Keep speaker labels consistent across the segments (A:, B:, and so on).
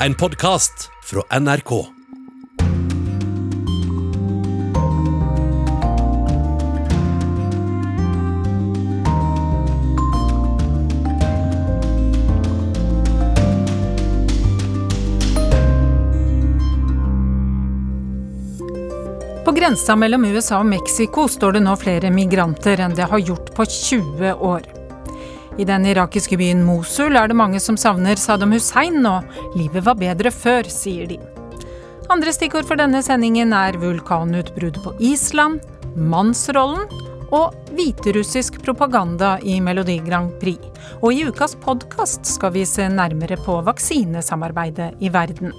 A: en podkast fra NRK.
B: På grensa mellom USA og Mexico står det nå flere migranter enn det har gjort på 20 år. I den irakiske byen Mosul er det mange som savner Saddam Hussein nå. Livet var bedre før, sier de. Andre stikkord for denne sendingen er vulkanutbrudd på Island, mannsrollen og hviterussisk propaganda i Melodi Grand Prix. Og i ukas podkast skal vi se nærmere på vaksinesamarbeidet i verden.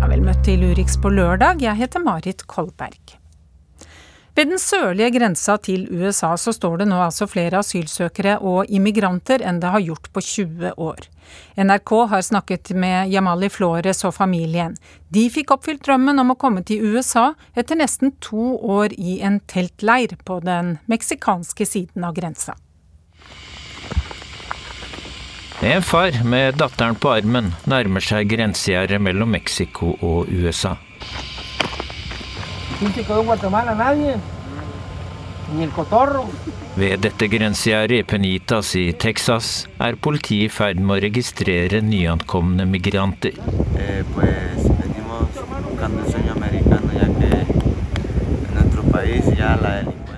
B: Ja, vel møtt til Urix på lørdag, jeg heter Marit Kolberg. Ved den sørlige grensa til USA så står det nå altså flere asylsøkere og immigranter enn det har gjort på 20 år. NRK har snakket med Jamali Flores og familien. De fikk oppfylt drømmen om å komme til USA etter nesten to år i en teltleir på den meksikanske siden av grensa.
C: En far med datteren på armen nærmer seg grensegjerdet mellom Mexico og USA. Ved dette grensegjerdet i Penitas i Texas er politiet i ferd med å registrere nyankomne migranter.
D: Eh, pues que en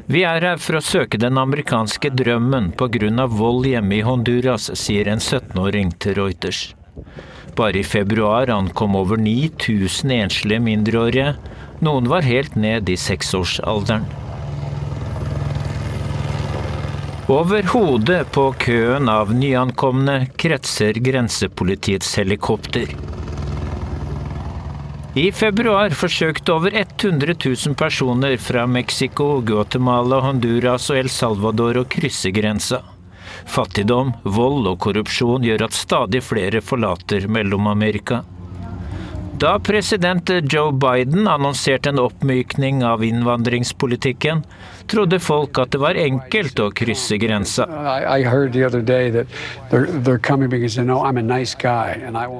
C: Vi er her for å søke den amerikanske drømmen pga. vold hjemme i Honduras, sier en 17-åring til Reuters. Bare i februar ankom over 9000 enslige mindreårige. Noen var helt ned i seksårsalderen. Over hodet på køen av nyankomne kretser grensepolitiets helikopter. I februar forsøkte over 100 000 personer fra Mexico, Guatemala, Honduras og El Salvador å krysse grensa. Fattigdom, vold og korrupsjon gjør at stadig flere forlater Mellom-Amerika. Da president Joe Biden annonserte en oppmykning av innvandringspolitikken, trodde folk at det var enkelt å krysse grensa.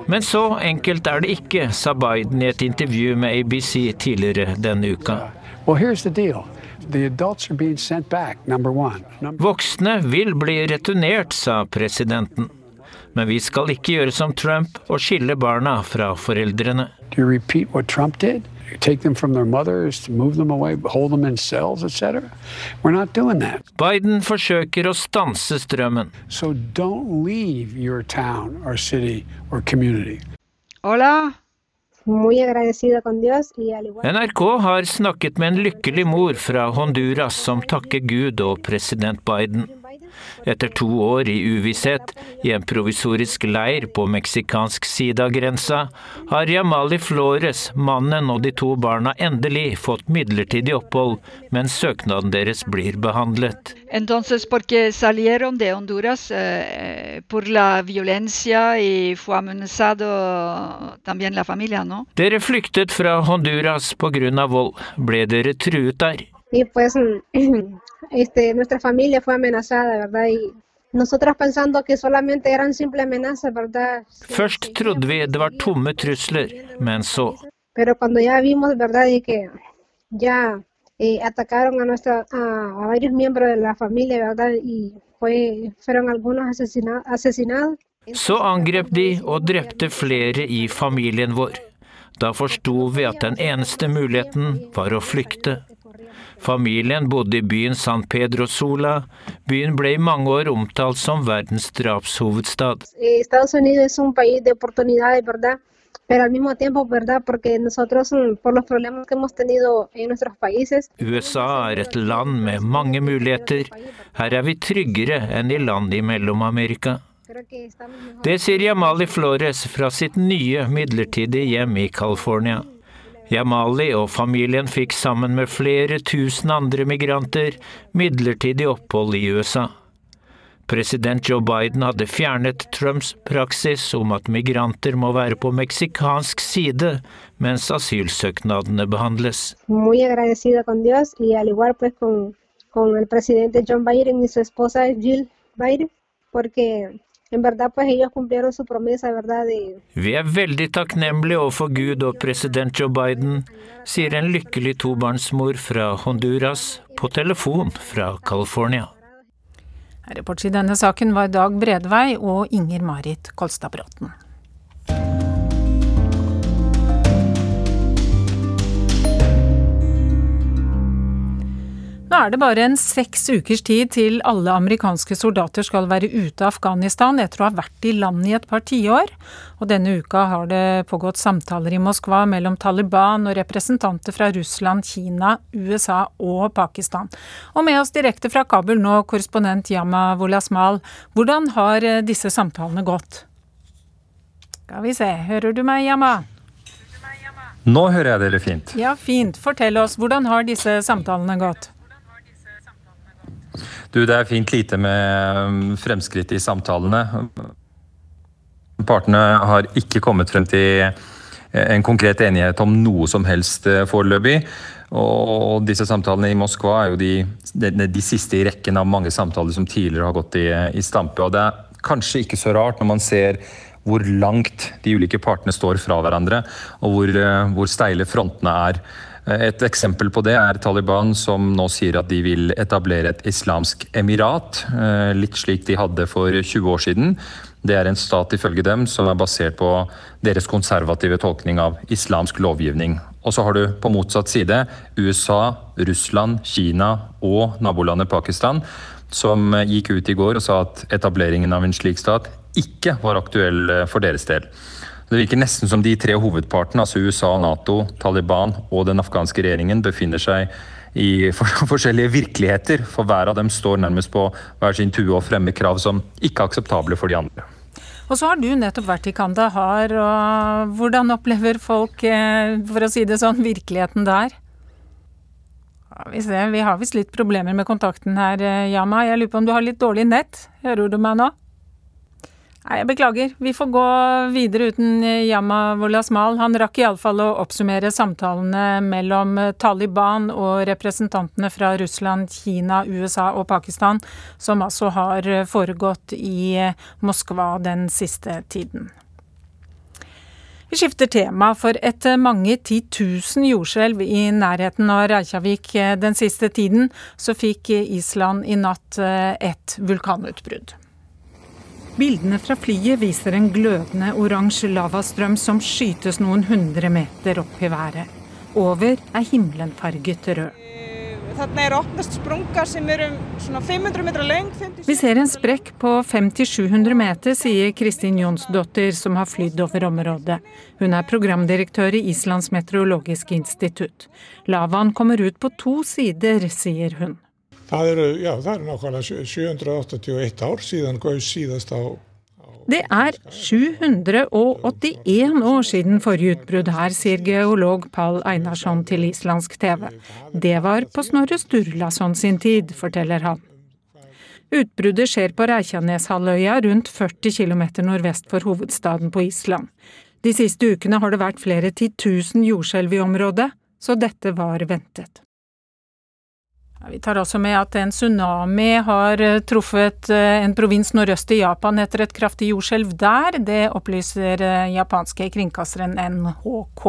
C: Men så enkelt er det ikke, sa Biden i et intervju med ABC tidligere denne uka. Voksne vil bli returnert, sa presidenten. Men vi skal ikke gjøre som Trump og skille barna fra foreldrene.
E: do you repeat what Trump did? You take them from their mothers, away, hold them in cells, etc. We're not doing that.
C: Biden forsøker å stanse strømmen.
E: So don't leave your town or city or community.
F: Hola,
G: muy agradecida con Dios y al igual
C: NRK har snakket med en lykkelig mor fra Honduras som takker Gud og president Biden. Etter to år i uvisshet i en provisorisk leir på meksikansk side av grensa, har Jamali Flores, mannen og de to barna endelig fått midlertidig opphold, mens søknaden deres blir behandlet.
F: entonces porque salieron de Honduras eh, por la violencia y fue amenazado también la familia, ¿no?
C: Dere flyktet fra Honduras pga. vold. Ble dere truet der?
G: Y pues este nuestra familia fue amenazada, ¿verdad? Y nosotros pensando que solamente eran simple amenazas, ¿verdad?
C: Først trodde vi det var tomme trusler, men så
G: Pero cuando ya vimos, ¿verdad? Y que ya eh, atacaron a nuestra a, a varios miembros de la familia, ¿verdad? Y fue fueron algunos asesina- asesinados.
C: Så angrep de og drepte flere i familien vår. Da forsto vi at den eneste muligheten var å flykte. Familien bodde i byen San Pedro Sola. Byen ble i mange år omtalt som verdens drapshovedstad.
G: Eh, Estados Unidos es un país de oportunidades. Pero al mismo tiempo, ¿verdad? Porque nosotros, mm, por los problemas que hemos tenido en nuestros países,
C: USA er et land med mange muligheter. Her er vi tryggere enn i land i Mellom-Amerika. Det sier Jamali Flores fra sitt nye midlertidige hjem i California. Jamali og familien fikk sammen med flere tusen andre migranter midlertidig opphold i USA. President Joe Biden hadde fjernet Trumps praksis om at migranter må være på meksikansk side mens asylsøknadene behandles.
G: Dios igual pues con, con Biden Biden, en verdad pues ellos cumplieron su promesa, ¿verdad? De,
C: Vi er veldig takknemlige overfor Gud og president Joe Biden, sier en lykkelig tobarnsmor fra Honduras på telefon fra California.
B: Reporter i denne saken var Dag Bredvei og Inger Marit Kolstad Bråten. Nå er det bare en seks ukers tid til alle amerikanske soldater skal være ute av Afghanistan etter å ha vært i landet i et par tiår. Og denne uka har det pågått samtaler i Moskva mellom Taliban og representanter fra Russland, Kina, USA og Pakistan. Og med oss direkte fra Kabul nå, korrespondent Yama Wolasmal. Hvordan har eh, disse samtalene gått? Skal vi se, hører du meg, Yama?
H: Nå hører jeg dere fint.
B: Ja, fint. Fortell oss, hvordan har disse samtalene gått?
H: Du, det er fint lite med um, fremskritt i samtalene. Partene har ikke kommet frem til eh, en konkret enighet om noe som helst eh, foreløpig. Og disse samtalene i Moskva er jo de, de, de, siste i rekken av mange samtaler som tidligere har gått i, i stampe. Og det er kanskje ikke så rart når man ser hvor langt de ulike partene står fra hverandre, og hvor, eh, hvor steile frontene er. Et eksempel på det er Taliban, som nå sier at de vil etablere et islamsk emirat. Eh, litt slik de hadde for 20 år siden. Det er en stat ifølge dem som er basert på deres konservative tolkning av islamsk lovgivning. Og så har du på motsatt side USA, Russland, Kina og nabolandet Pakistan, som gikk ut i går og sa at etableringen av en slik stat ikke var aktuell eh, for deres del. Det virker nesten som de tre hovedpartene, altså USA, Nato, Taliban og den afghanske regjeringen, befinner seg i forskjellige virkeligheter, for hver av dem står nærmest på hver sin tue og fremmer krav som ikke er akseptable for de andre.
B: Og så har du nettopp vært i Kandahar, og hvordan opplever folk, eh, for å si det sånn, virkeligheten der? vi, ser, vi har visst litt problemer med kontakten her, eh, Yama. Jeg lurer på om du har litt dårlig nett? Hører du meg nå? Nei, jeg beklager. Vi får gå videre uten Yama Wolasmal. Han rakk iallfall å oppsummere samtalene mellom Taliban og representantene fra Russland, Kina, USA og Pakistan, som altså har foregått i Moskva den siste tiden. Vi skifter tema, for etter mange titusen jordskjelv i nærheten av Reykjavik den siste tiden, så fikk Island i natt et vulkanutbrudd. Bildene fra flyet viser en glødende oransje lavastrøm som skytes noen hundre meter opp i været. Over er himmelen farget rød. Vi ser en sprekk på 500-700 meter, sier Kristin Jonsdottir, som har flydd over området. Hun er programdirektør i Islands meteorologiske institutt. Lavaen kommer ut på to sider, sier hun.
I: Það eru, já, það eru nákvæmlega 781 ár síðan gaus síðast á
B: det er 781 år siden forrige utbrudd her, sier geolog Pall Einarsson til islandsk TV. Det var på Snorre Sturlason sin tid, forteller han. Utbruddet skjer på Reykjaneshalvøya, rundt 40 km nordvest for hovedstaden på Island. De siste ukene har det vært flere titusen jordskjelv i området, så dette var ventet. Vi tar også med at en tsunami har eh, truffet eh, en provins nordøst i Japan etter et kraftig jordskjelv der. Det opplyser eh, japanske kringkasteren NHK.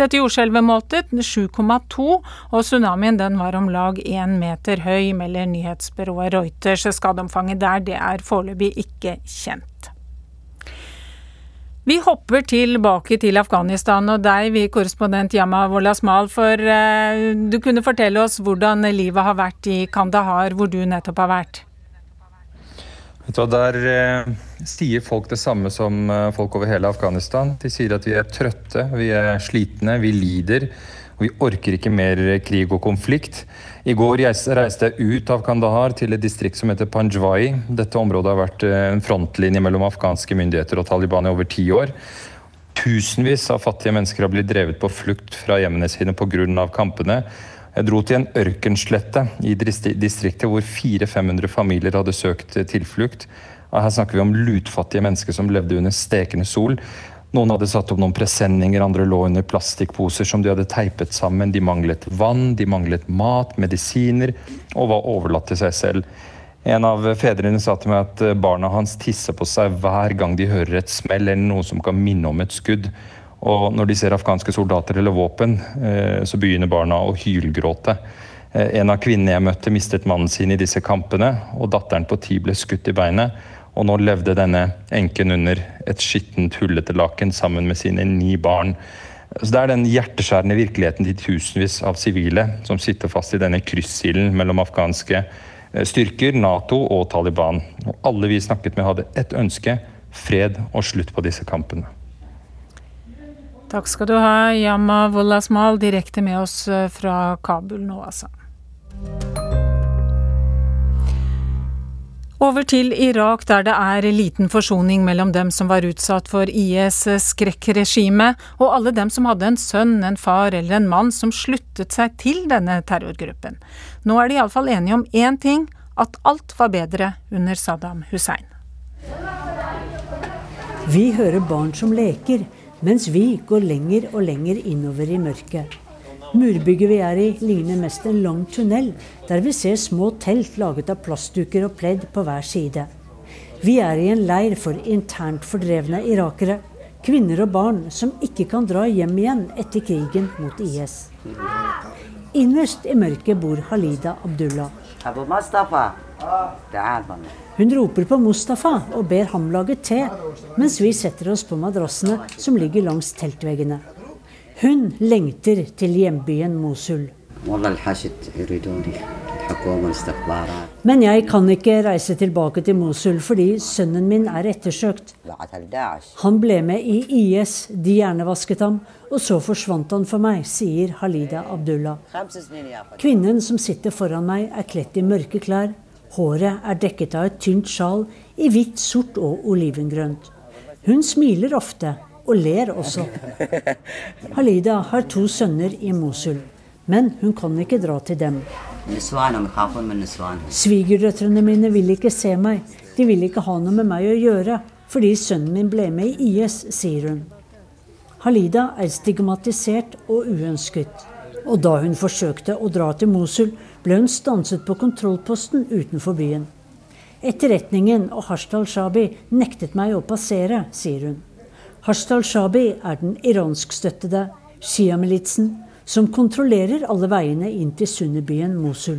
B: Dette jordskjelvet målte 7,2, og tsunamien den var om lag én meter høy, melder nyhetsbyrået Reuters. Skadeomfanget der det er foreløpig ikke kjent. Vi hopper tilbake til Afghanistan og deg, vi korrespondent Yama Wolasmal, for uh, du kunne fortelle oss hvordan livet har vært i Kandahar, hvor du nettopp har vært.
H: Der uh, sier folk det samme som uh, folk over hele Afghanistan. De sier at vi er trøtte, vi er slitne, vi lider. Og vi orker ikke mer krig og konflikt. I går reiste jeg ut av Kandahar til et distrikt som heter Panjwai. Dette området har vært eh, en frontlinje mellom afghanske myndigheter og Taliban i over ti år. Tusenvis av fattige mennesker har blitt drevet på flukt fra hjemmene sine pga. kampene. Jeg dro til en ørkenslette i distriktet hvor 400-500 familier hadde søkt tilflukt. Her snakker vi om lutfattige mennesker som levde under stekende sol. Noen hadde satt opp noen presenninger, andre lå under plastikkposer som de hadde teipet sammen. De manglet vann, de manglet mat, medisiner og var overlatt til seg selv. En av fedrene sa til meg at eh, barna hans tisser på seg hver gang de hører et smell eller noe som kan minne om et skudd. Og når de ser afghanske soldater eller våpen, eh, så begynner barna å hylgråte. Eh, en av kvinnene jeg møtte, mistet mannen sin i disse kampene, og datteren på ti ble skutt i beinet. Og nå levde denne enken under et skittent, hullete laken sammen med sine ni barn. Så Det er den hjerteskjærende virkeligheten til tusenvis av sivile som sitter fast i denne kryssilden mellom afghanske Eh, styrker, Nato og Taliban. Og alle vi snakket med, hadde ett ønske fred og slutt på disse kampene.
B: Takk skal du ha, Yama Wollasmal, direkte med oss eh, fra Kabul nå, altså. Over til Irak, der det er liten forsoning mellom dem som var utsatt for IS' skrekkregime, og alle dem som hadde en sønn, en far eller en mann som sluttet seg til denne terrorgruppen. Nå er de iallfall enige om én ting, at alt var bedre under Saddam Hussein.
J: Vi hører barn som leker, mens vi går lenger og lenger innover i mørket. Murbygget vi er i, ligner mest en lang tunnel, der vi ser små telt laget av plastduker og pledd på hver side. Vi er i en leir for internt fordrevne irakere. Kvinner og barn som ikke kan dra hjem igjen etter krigen mot IS. Innerst i mørket bor Halida Abdullah. Hun roper på Mustafa og ber ham lage te, mens vi setter oss på madrassene som ligger langs teltveggene. Hun lengter til hjembyen Mosul. Men jeg kan ikke reise tilbake til Mosul fordi sønnen min er ettersøkt. Han ble med i IS, de hjernevasket ham, og så forsvant han for meg, sier Halida Abdullah. Kvinnen som sitter foran meg, er kledd i mørke klær. Håret er dekket av et tynt sjal i hvitt, sort og olivengrønt. Hun smiler ofte, og ler også. Halida har to sønner i Mosul, men hun kan ikke dra til dem. Svigerdøtrene mine vil ikke se meg, de vil ikke ha noe med meg å gjøre, fordi sønnen min ble med i IS, sier hun. Halida er stigmatisert og uønsket. Og da hun forsøkte å dra til Mosul, ble hun stanset på kontrollposten utenfor byen. Etterretningen og Hashtal Shabi nektet meg å passere, sier hun. Hashtal Shabi er den iranskstøttede Shia-militsen som kontrollerer alle veiene inn til Sunnibyen Mosul.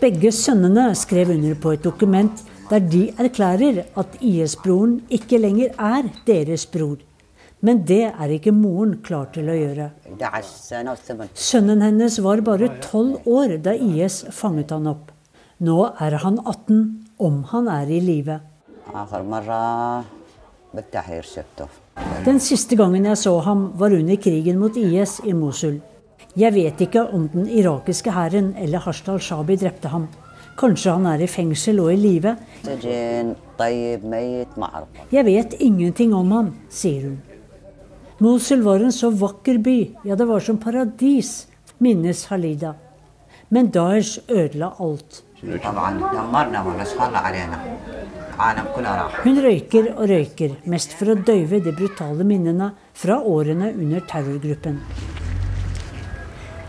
J: Begge sønnene skrev under på et dokument der de erklærer at IS-broren ikke lenger er deres bror. Men det er ikke moren klar til å gjøre. Sønnen hennes var bare tolv år da IS fanget han opp. Nå er han 18, om han er i live. Den siste gangen jeg så ham, var under krigen mot IS i Mosul. Jeg vet ikke om den irakiske hæren eller Hashtal Shabi drepte ham. Kanskje han er i fengsel og i live. Jeg vet ingenting om ham, sier hun. Mosul var en så vakker by, ja, det var som paradis, minnes Halida. Men Daesh ødela alt. Hun røyker og røyker, mest for å døyve de brutale minnene fra årene under terrorgruppen.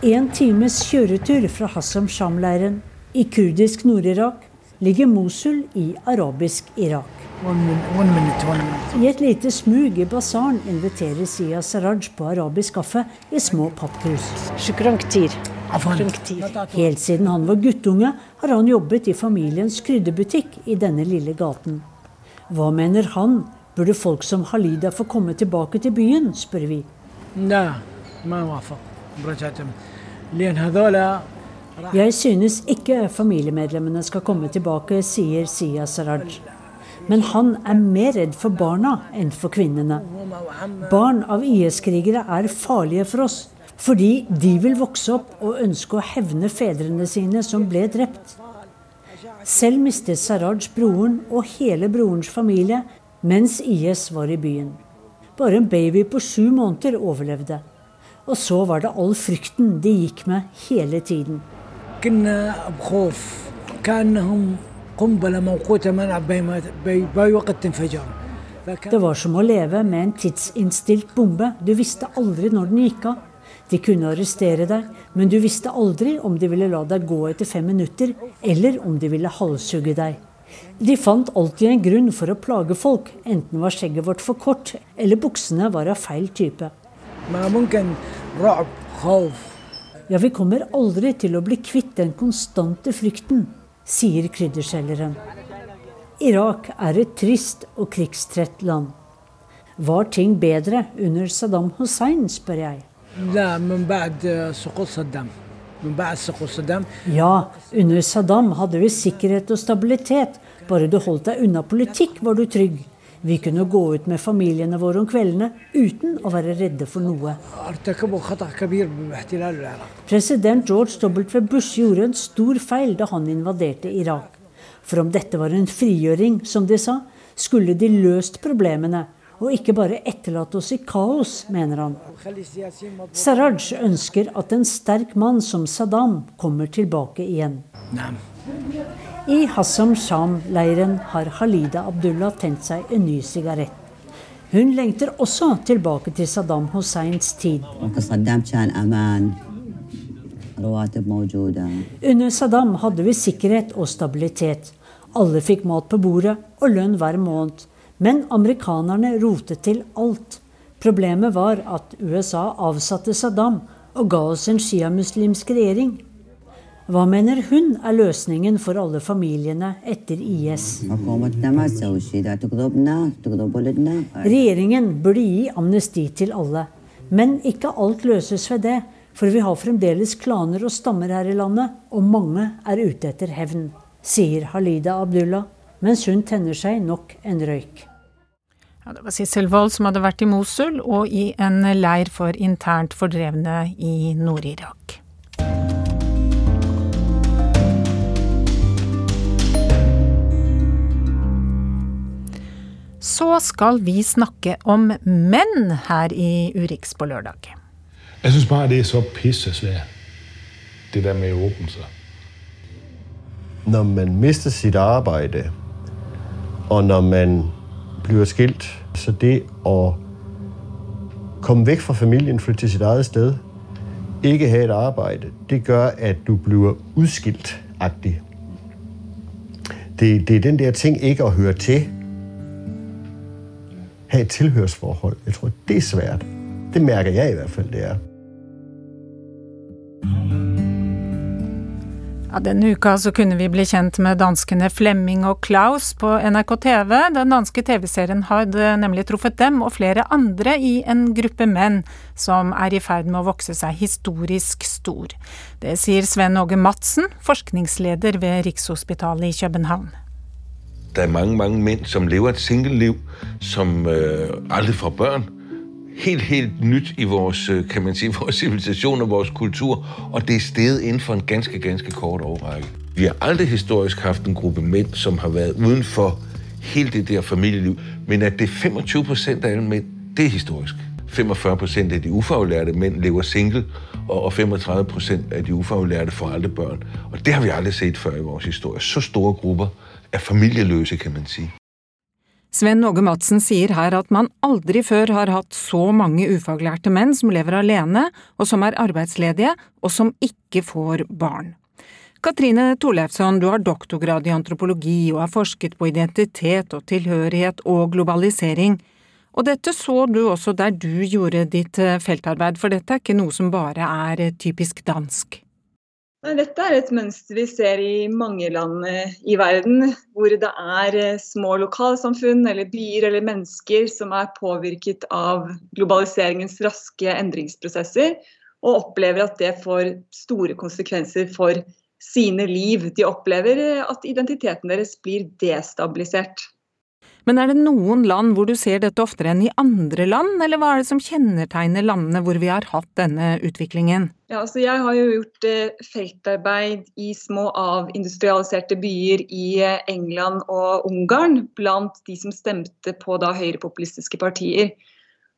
J: En times kjøretur fra Hassam Sham-leiren i kurdisk Nord-Irak ligger Mosul i arabisk Irak. I et lite smug i basaren inviterer Sia Saraj på arabisk kaffe i små pappkrus. Helt siden han var guttunge, har han jobbet i familiens krydderbutikk i denne lille gaten. Hva mener han? Burde folk som Halida få komme tilbake til byen, spør vi. Jeg synes ikke familiemedlemmene skal komme tilbake, sier Sia Saraj. Men han er mer redd for barna enn for kvinnene. Barn av IS-krigere er farlige for oss. Fordi de vil vokse opp og ønske å hevne fedrene sine som ble drept. Selv mistet Saraj broren og hele brorens familie mens IS var i byen. Bare en baby på sju måneder overlevde. Og så var det all frykten de gikk med hele tiden. Det var som å leve med en tidsinnstilt bombe. Du visste aldri når den gikk av. De kunne arrestere deg, men du visste aldri om de ville la deg gå etter fem minutter, eller om de ville halshugge deg. De fant alltid en grunn for å plage folk, enten var skjegget vårt for kort, eller buksene var av feil type. Ja, vi kommer aldri til å bli kvitt den konstante frykten, sier krydderselgeren. Irak er et trist og krigstrett land. Var ting bedre under Saddam Hussein, spør jeg. Ja, under Saddam hadde vi sikkerhet og stabilitet. Bare du holdt deg unna politikk, var du trygg. Vi kunne gå ut med familiene våre om kveldene uten å være redde for noe. President George W. Bush gjorde en stor feil da han invaderte Irak. For om dette var en frigjøring, som de sa, skulle de løst problemene og ikke bare etterlate oss i kaos, mener han. Saraj ønsker at en sterk mann som Saddam kommer tilbake igjen. I Hassam Sham-leiren har Halida Abdullah tent seg en ny sigarett. Hun lengter også tilbake til Saddam Husseins tid. Under Saddam hadde vi sikkerhet og stabilitet. Alle fikk mat på bordet og lønn hver måned. Men amerikanerne rotet til alt. Problemet var at USA avsatte Saddam og ga oss en sjiamuslimsk regjering. Hva mener hun er løsningen for alle familiene etter IS? Regjeringen burde gi amnesti til alle. Men ikke alt løses ved det, for vi har fremdeles klaner og stammer her i landet, og mange er ute etter hevn, sier Halida Abdullah mens hun tenner seg nok en røyk.
B: Ja, det var Sissel Wold som hadde vært i Mosul og i en leir for internt fordrevne i Nord-Irak. Så skal vi snakke om menn her i Urix på lørdag.
I: Jeg syns bare det er så pissesvært, det der med å åpne seg.
K: Når man mister sitt arbeid, og når man blir skilt. Så det å komme vekk fra familien, flytte til sitt eget sted, ikke ha et arbeid, det gjør at du blir utskilt-agtig. Det, det er den der ting ikke å høre til. Have et tilhørsforhold. Jeg tror, det er svært. Det mærker jeg i hvert fald, det er.
B: Ja, denne uka så kunne vi bli kjent med danskene Flemming og Klaus på NRK TV. Den danske TV-serien hadde nemlig truffet dem og flere andre i en gruppe menn som er i ferd med å vokse seg historisk stor. Det sier Sven Åge Madsen, forskningsleder ved Rikshospitalet i København.
L: Det er mange, mange mænd, som lever et single-liv, som øh, aldri får børn. helt, helt nyt i vores, øh, kan man sige, vores civilisation og vores kultur, og det er steget inden for en ganske, ganske kort overrække. Vi har aldrig historisk haft en gruppe mænd, som har været uden for hele det der familieliv, men at det er 25 procent af alle mænd, det er historisk. 45 procent af de ufaglærte mænd lever single, og 35 procent af de ufaglærte får aldrig børn. Og det har vi aldrig set før i vores historie. Så store grupper er familieløse, kan man si.
B: Sven Åge Madsen sier her at man aldri før har hatt så mange ufaglærte menn som lever alene, og som er arbeidsledige, og som ikke får barn. Katrine Torleifsson, du har doktorgrad i antropologi og har forsket på identitet og tilhørighet og globalisering. Og dette så du også der du gjorde ditt eh, feltarbeid, for dette er ikke noe som bare er eh, typisk dansk?
M: Dette er et mønster vi ser i mange land eh, i verden, hvor det er eh, små lokalsamfunn eller byer eller mennesker som er påvirket av globaliseringens raske endringsprosesser, og opplever at det får store konsekvenser for sine liv. De opplever eh, at identiteten deres blir destabilisert.
B: Men er det noen land hvor du ser dette oftere enn i andre land, eller hva er det som kjennetegner landene hvor vi har hatt denne utviklingen?
M: Ja, altså jeg har jo gjort eh, feltarbeid i små avindustrialiserte byer i eh, England og Ungarn, blant de som stemte på da høyrepopulistiske partier.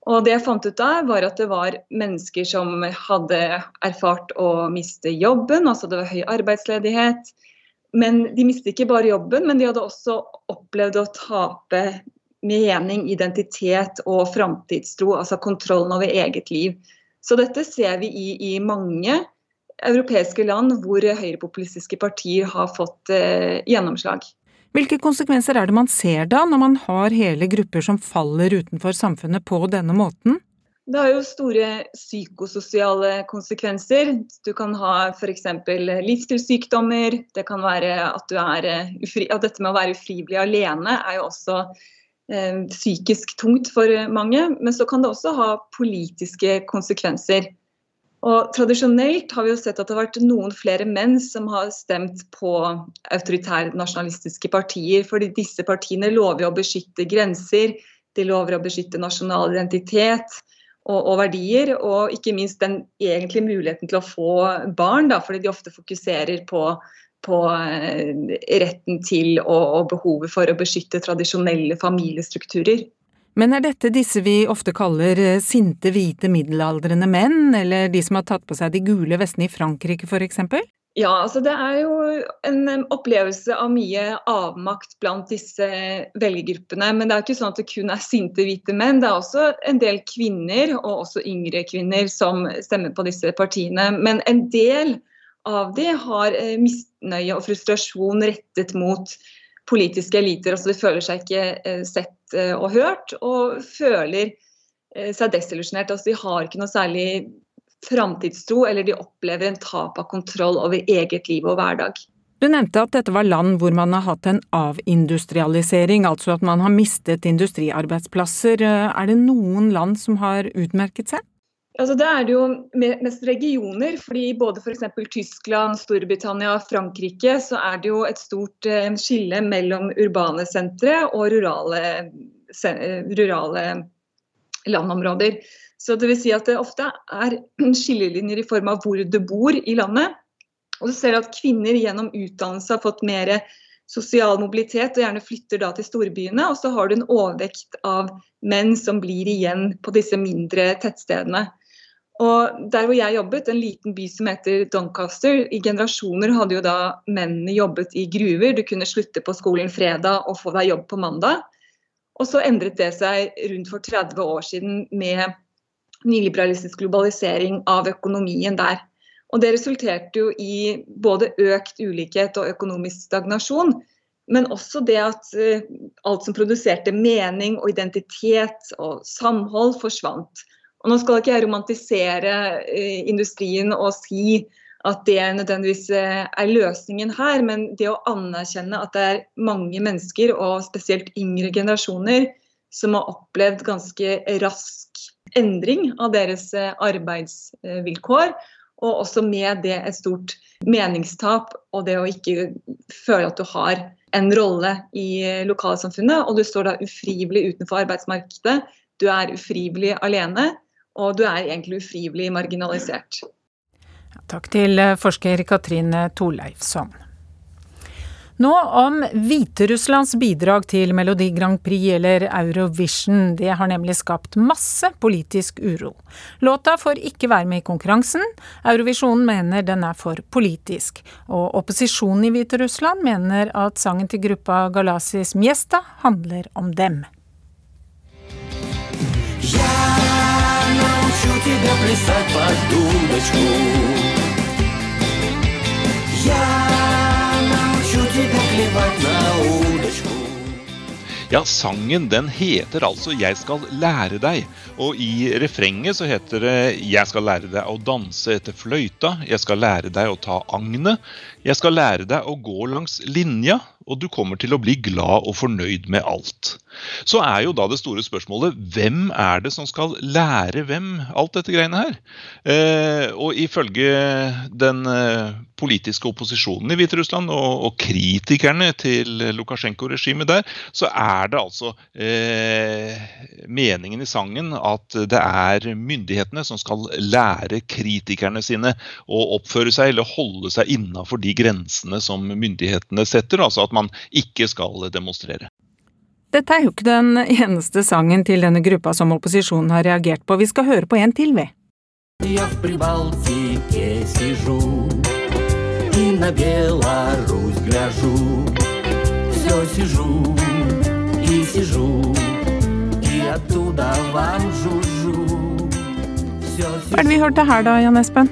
M: Og det jeg fant ut der, var at det var mennesker som hadde erfart å miste jobben, altså det var høy arbeidsledighet men de mistet ikke bare jobben, men de hadde også opplevd å tape mening, identitet og framtidstro, altså kontrollen over eget liv. Så dette ser vi i, i mange europeiske land hvor høyrepopulistiske partier har fått eh, gjennomslag.
B: Hvilke konsekvenser er det man ser da, når man har hele grupper som faller utenfor samfunnet på denne måten?
M: Det har jo store psykososiale konsekvenser. Du kan ha f.eks. livsstilssykdommer. Det kan være at eh, ufri, at dette med å være ufrivillig alene er jo også eh, psykisk tungt for mange. Men så kan det også ha politiske konsekvenser. Og Tradisjonelt har vi jo sett at det har vært noen flere menn som har stemt på autoritære nasjonalistiske partier. fordi disse partiene lover å beskytte grenser, de lover å beskytte nasjonal identitet og, og, verdier. Og ikke minst den egentlige muligheten til å få barn, da, fordi de ofte fokuserer på, på eh, retten til og, og behovet for å beskytte tradisjonelle familiestrukturer.
B: Men er dette disse vi ofte kaller eh, sinte, hvite, middelaldrende menn, eller de som har tatt på seg de gule vestene i Frankrike f.eks.?
M: Ja, altså det er jo en opplevelse av mye avmakt blant disse velgergruppene. Men det er ikke sånn at det kun er sinte hvite menn. Det er også en del kvinner, og også yngre kvinner, som stemmer på disse partiene. Men en del av de har eh, misnøye og frustrasjon rettet mot politiske eliter. altså De føler seg ikke eh, sett eh, og hørt, og føler seg desillusjonert. Altså de har ikke noe særlig framtidstro, eller de opplever en tap av kontroll over eget liv og hverdag.
B: Du nevnte at dette var land hvor man har hatt en avindustrialisering, altså at man har mistet industriarbeidsplasser. Er det noen land som har utmerket seg?
M: Altså, det er det jo mest regioner, fordi både f.eks. Tyskland, Storbritannia og Frankrike så er det jo et stort eh, skille mellom urbane sentre og rurale, rurale landområder. Så det vil si at det ofte er skillelinjer i form av hvor du bor i landet. Og du ser at kvinner gjennom utdannelse har fått mer sosial mobilitet og gjerne flytter da til storbyene. Og så har du en overvekt av menn som blir igjen på disse mindre tettstedene. Og der hvor jeg jobbet, en liten by som heter Doncaster, i generasjoner hadde jo da mennene jobbet i gruver. Du kunne slutte på skolen fredag og få deg jobb på mandag. Og så endret det seg rundt for 30 år siden med nyliberalistisk globalisering av økonomien der. Og det resulterte jo i både økt ulikhet og økonomisk stagnasjon. Men også det at uh, alt som produserte mening og identitet og samhold, forsvant. Og nå skal ikke jeg romantisere eh, industrien og si at det nødvendigvis eh, er løsningen her, men det å anerkjenne at det er mange mennesker, og spesielt yngre generasjoner, som har opplevd ganske rask endring av deres eh, arbeidsvilkår. Og også med det et stort meningstap og det å ikke føle at du har en rolle i lokalsamfunnet. Og du står da ufrivillig utenfor arbeidsmarkedet. Du er ufrivillig alene og du er egentlig ufrivillig marginalisert.
B: Takk til eh, forsker Katrine Torleifsson. Nå om Hviterusslands bidrag til Melodi Grand Prix eller Eurovision. Det har nemlig skapt masse politisk uro. Låta får ikke være med i konkurransen. Eurovisjonen mener den er for politisk. Og opposisjonen i Hviterussland mener at sangen til gruppa Galasis Miesta handler om dem. Yeah! научу тебя плясать под дудочку. Я научу тебя клевать на удочку. Ja, sangen den heter altså 'Jeg skal lære deg'. Og i refrenget så heter det 'Jeg skal lære deg å danse etter fløyta'. 'Jeg skal lære deg å ta agnet'. 'Jeg skal lære deg å gå langs linja' og du kommer til å bli glad og fornøyd med alt. Så er jo da det store spørsmålet hvem er det som skal lære hvem alt dette greiene her? Eh, og ifølge den eh, politiske opposisjonen i Hviterussland og, og kritikerne til Lukasjenko-regimet der, så er det altså eh, meningen i sangen at det er myndighetene som skal lære kritikerne sine å oppføre seg eller holde seg innafor de grensene som myndighetene setter. altså at man ikke skal demonstrere. Dette er jo ikke den eneste sangen til denne gruppa som opposisjonen har reagert på. Vi skal høre på en til, vi. Я в Прибалтике сижу и на Беларусь гляжу. Все сижу и сижу, и оттуда вам жужжу. er det vi hørte her da, Jan Espen?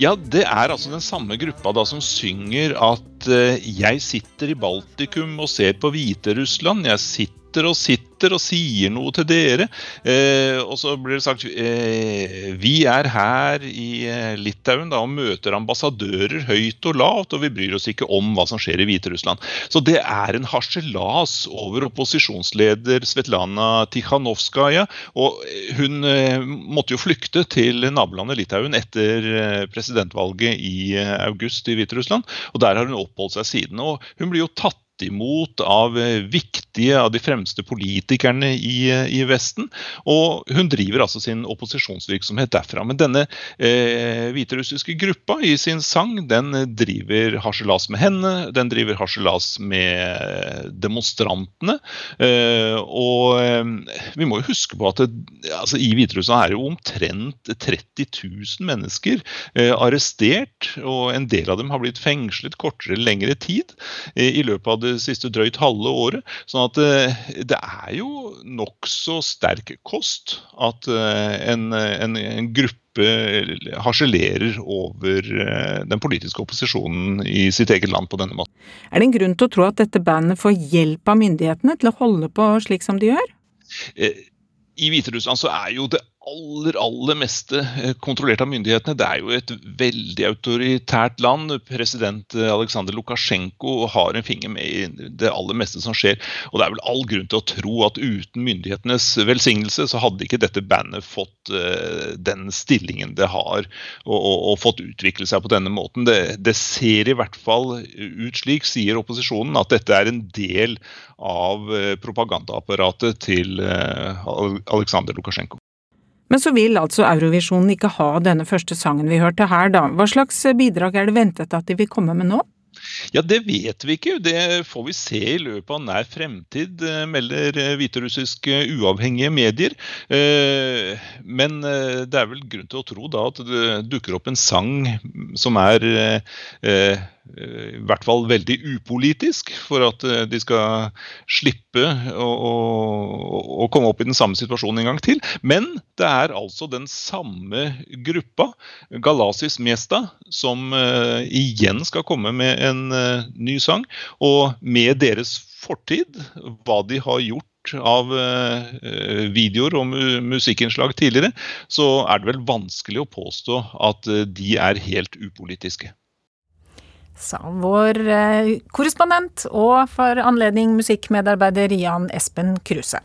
N: Ja, det er altså den samme gruppa da som synger at uh, jeg sitter i Baltikum og ser på Hviterussland. Jeg sitter og sitter og sier noe til dere. Eh, og så blir det sagt eh, vi er her i eh, Litauen da, og møter ambassadører høyt og lavt, og vi bryr oss ikke om hva som skjer i Hviterussland. Så det er en harselas over opposisjonsleder Svetlana Tikhanovskaja. Og hun eh, måtte jo flykte til nabolandet Litauen etter eh, presidentvalget i august i Hviterussland, og der har hun oppholdt seg siden. Og hun blir jo tatt imot av eh, viktige av de fremste politikerne i, eh, i, Vesten. Og hun driver altså sin opposisjonsvirksomhet derfra. Men denne eh, hviterussiske gruppa i sin sang, den driver harselas med henne, den driver harselas med demonstrantene. Eh, og eh, vi må jo huske på at det, altså, i Hviterussland er jo omtrent 30 000 mennesker eh, arrestert, og en del av dem har blitt fengslet kortere eller lengre tid i løpet av det siste drøyt halve året. sånn at eh, det er jo nokså sterk kost at eh, en, en, en gruppe harselerer over eh, den politiske opposisjonen i sitt eget land på denne måten.
B: Er det en grunn til å tro at dette bandet får hjelp av myndighetene til å holde på slik som de gjør?
N: I Hviterussland så er jo det aller, aller meste eh, kontrollert av myndighetene. Det er jo et veldig autoritært land. President eh, Aleksandr Lukasjenko har en finger med i det aller meste som skjer. Og det er vel all grunn til å tro at uten myndighetenes velsignelse, så hadde ikke dette bandet fått uh, den stillingen det har, og, og, og, fått utvikle seg på denne måten. Det, det ser i hvert fall ut slik, sier opposisjonen, at dette er en del av propagandaapparatet til Aleksandr Lukasjenko.
B: Men så vil altså Eurovisjonen ikke ha denne første sangen vi hørte her, da. Hva slags bidrag er det ventet at de vil komme med nå?
N: Ja, Det vet vi ikke. Det får vi se i løpet av nær fremtid, eh, melder eh, hviterussiske uavhengige medier. Eh, men det er vel grunn til å tro da at det dukker opp en sang som er i hvert fall veldig upolitisk, for at de skal slippe å, å, å, komme opp i den samme situasjonen en gang til. Men det er altså den samme gruppa, Galasis Miesta, som uh, igjen skal komme med en uh, ny sang. Og med deres fortid, hva de har gjort av videoer og mu musikkinnslag tidligere, så er det vel vanskelig å påstå at de er helt upolitiske
B: sa vår eh, korrespondent og for anledning musikkmedarbeider Jan Espen Kruse.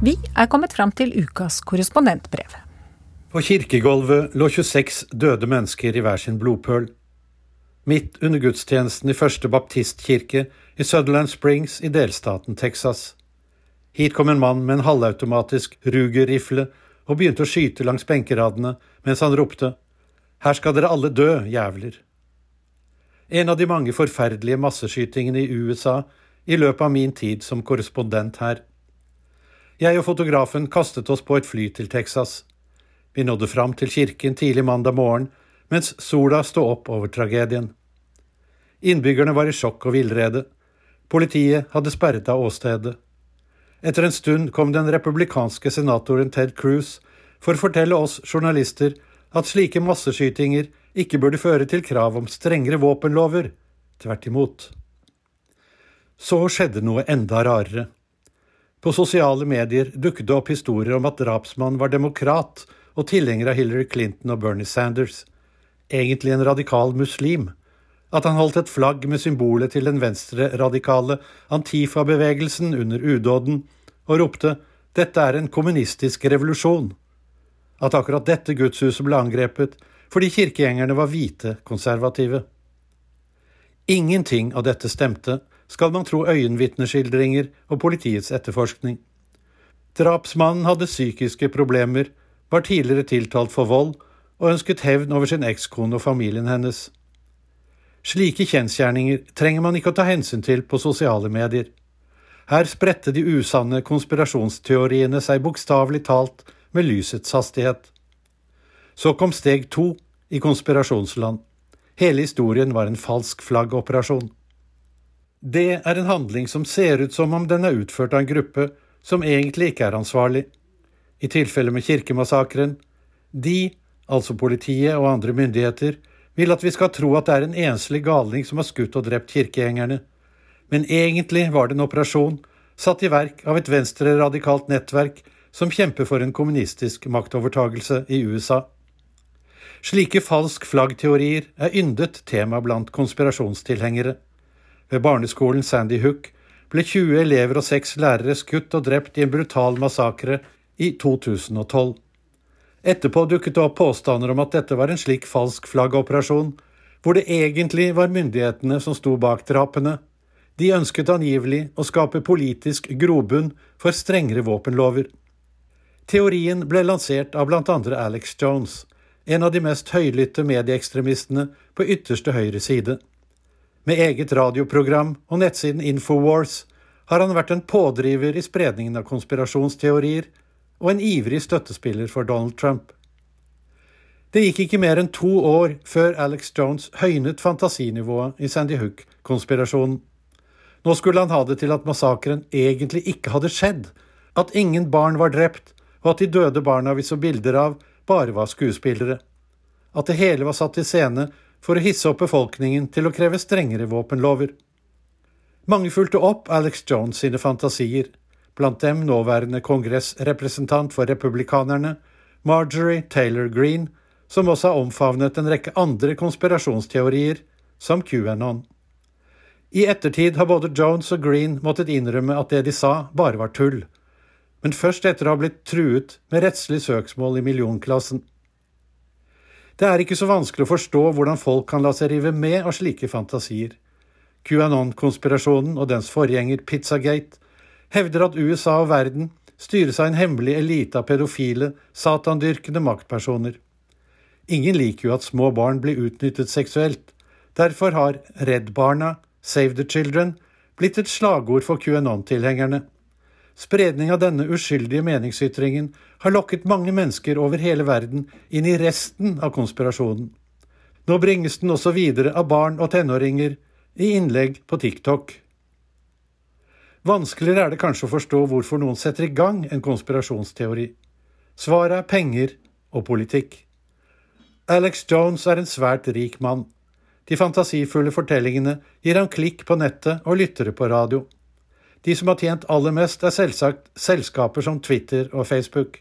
B: Vi er kommet fram til ukas korrespondentbrev.
O: På kirkegulvet lå 26 døde mennesker i hver sin blodpøl. Midt under gudstjenesten i Første baptistkirke i Sutherland Springs i delstaten Texas. Hit kom en mann med en halvautomatisk Ruger-rifle og begynte å skyte langs benkeradene mens han ropte her skal dere alle dø, jævler. En av de mange forferdelige masseskytingene i USA i løpet av min tid som korrespondent her. Jeg og fotografen kastet oss på et fly til Texas. Vi nådde fram til kirken tidlig mandag morgen, mens sola sto opp over tragedien. Innbyggerne var i sjokk og villrede. Politiet hadde sperret av åstedet. Etter en stund kom den republikanske senatoren Ted Cruz for å fortelle oss journalister at slike masseskytinger ikke burde føre til krav om strengere våpenlover, tvert imot. Så skjedde noe enda rarere. På sosiale medier dukket det opp historier om at drapsmannen var demokrat og tilhenger av Hillary Clinton og Bernie Sanders, egentlig en radikal muslim, at han holdt et flagg med symbolet til den venstre-radikale Antifa-bevegelsen under udåden, og ropte dette er en kommunistisk revolusjon at akkurat dette gudshuset ble angrepet fordi kirkegjengerne var hvite konservative. Ingenting av dette stemte, skal man tro øyenvitneskildringer og politiets etterforskning. Drapsmannen hadde psykiske problemer, var tidligere tiltalt for vold og ønsket hevn over sin ekskone og familien hennes. Slike kjensgjerninger trenger man ikke å ta hensyn til på sosiale medier. Her spredte de usanne konspirasjonsteoriene seg bokstavelig talt med lysets hastighet. Så kom steg to i konspirasjonsland. Hele historien var en falsk flaggoperasjon. Det er en handling som ser ut som om den er utført av en gruppe som egentlig ikke er ansvarlig. i tilfelle med kirkemassakren. De, altså politiet og andre myndigheter, vil at vi skal tro at det er en enslig galning som har skutt og drept kirkegjengerne. Men egentlig var det en operasjon satt i verk av et venstreradikalt nettverk som kjemper for en kommunistisk maktovertagelse i USA. Slike falsk flagg-teorier er yndet tema blant konspirasjonstilhengere. Ved barneskolen Sandy Hook ble 20 elever og seks lærere skutt og drept i en brutal massakre i 2012. Etterpå dukket det opp påstander om at dette var en slik falsk flaggoperasjon, hvor det egentlig var myndighetene som sto bak drapene. De ønsket angivelig å skape politisk grobunn for strengere våpenlover. Teorien ble lansert av andre Alex Jones, en av de mest høylytte medieekstremistene på ytterste høyre side. Med eget radioprogram og nettsiden Infowars har han vært en pådriver i spredningen av konspirasjonsteorier og en ivrig støttespiller for Donald Trump. Det gikk ikke mer enn to år før Alex Jones høynet fantasinivået i Sandy Hook-konspirasjonen. Nå skulle han ha det til at massakren egentlig ikke hadde skjedd, at ingen barn var drept, og at de døde barna vi så bilder av, bare var skuespillere. At det hele var satt i scene for å hisse opp befolkningen til å kreve strengere våpenlover. Mange fulgte opp Alex Jones sine fantasier, blant dem nåværende kongressrepresentant for republikanerne, Marjorie Taylor Green, som også har omfavnet en rekke andre konspirasjonsteorier, som QAnon. I ettertid har både Jones og Green måttet innrømme at det de sa, bare var tull, men først etter å ha blitt truet med rettslig søksmål i millionklassen. Det er ikke så vanskelig å forstå hvordan folk kan la seg rive med av slike fantasier. QAnon-konspirasjonen og dens forgjenger Pizzagate hevder at USA og verden styres av en hemmelig elite av pedofile, satandyrkende maktpersoner. Ingen liker jo at små barn blir utnyttet seksuelt. Derfor har Redd Barna, Save the Children, blitt et slagord for QAnon-tilhengerne. Spredning av denne uskyldige meningsytringen har lokket mange mennesker over hele verden inn i resten av konspirasjonen. Nå bringes den også videre av barn og tenåringer i innlegg på TikTok. Vanskeligere er det kanskje å forstå hvorfor noen setter i gang en konspirasjonsteori. Svaret er penger og politikk. Alex Jones er en svært rik mann. De fantasifulle fortellingene gir ham klikk på nettet og lyttere på radio. De som har tjent aller mest, er selvsagt selskaper som Twitter og Facebook.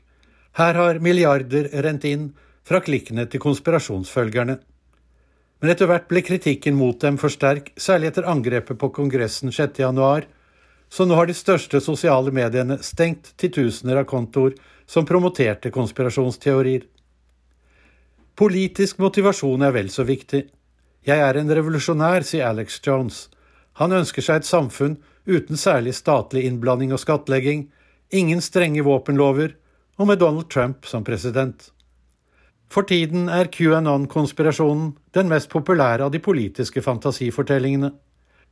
O: Her har milliarder rent inn fra klikkene til konspirasjonsfølgerne. Men etter hvert ble kritikken mot dem for sterk, særlig etter angrepet på Kongressen 6.1, så nå har de største sosiale mediene stengt titusener av kontoer som promoterte konspirasjonsteorier. Politisk motivasjon er vel så viktig. Jeg er en revolusjonær, sier Alex Jones. Han ønsker seg et samfunn uten særlig statlig innblanding og skattlegging, ingen strenge våpenlover, og med Donald Trump som president. For tiden er QAnon-konspirasjonen den mest populære av de politiske fantasifortellingene.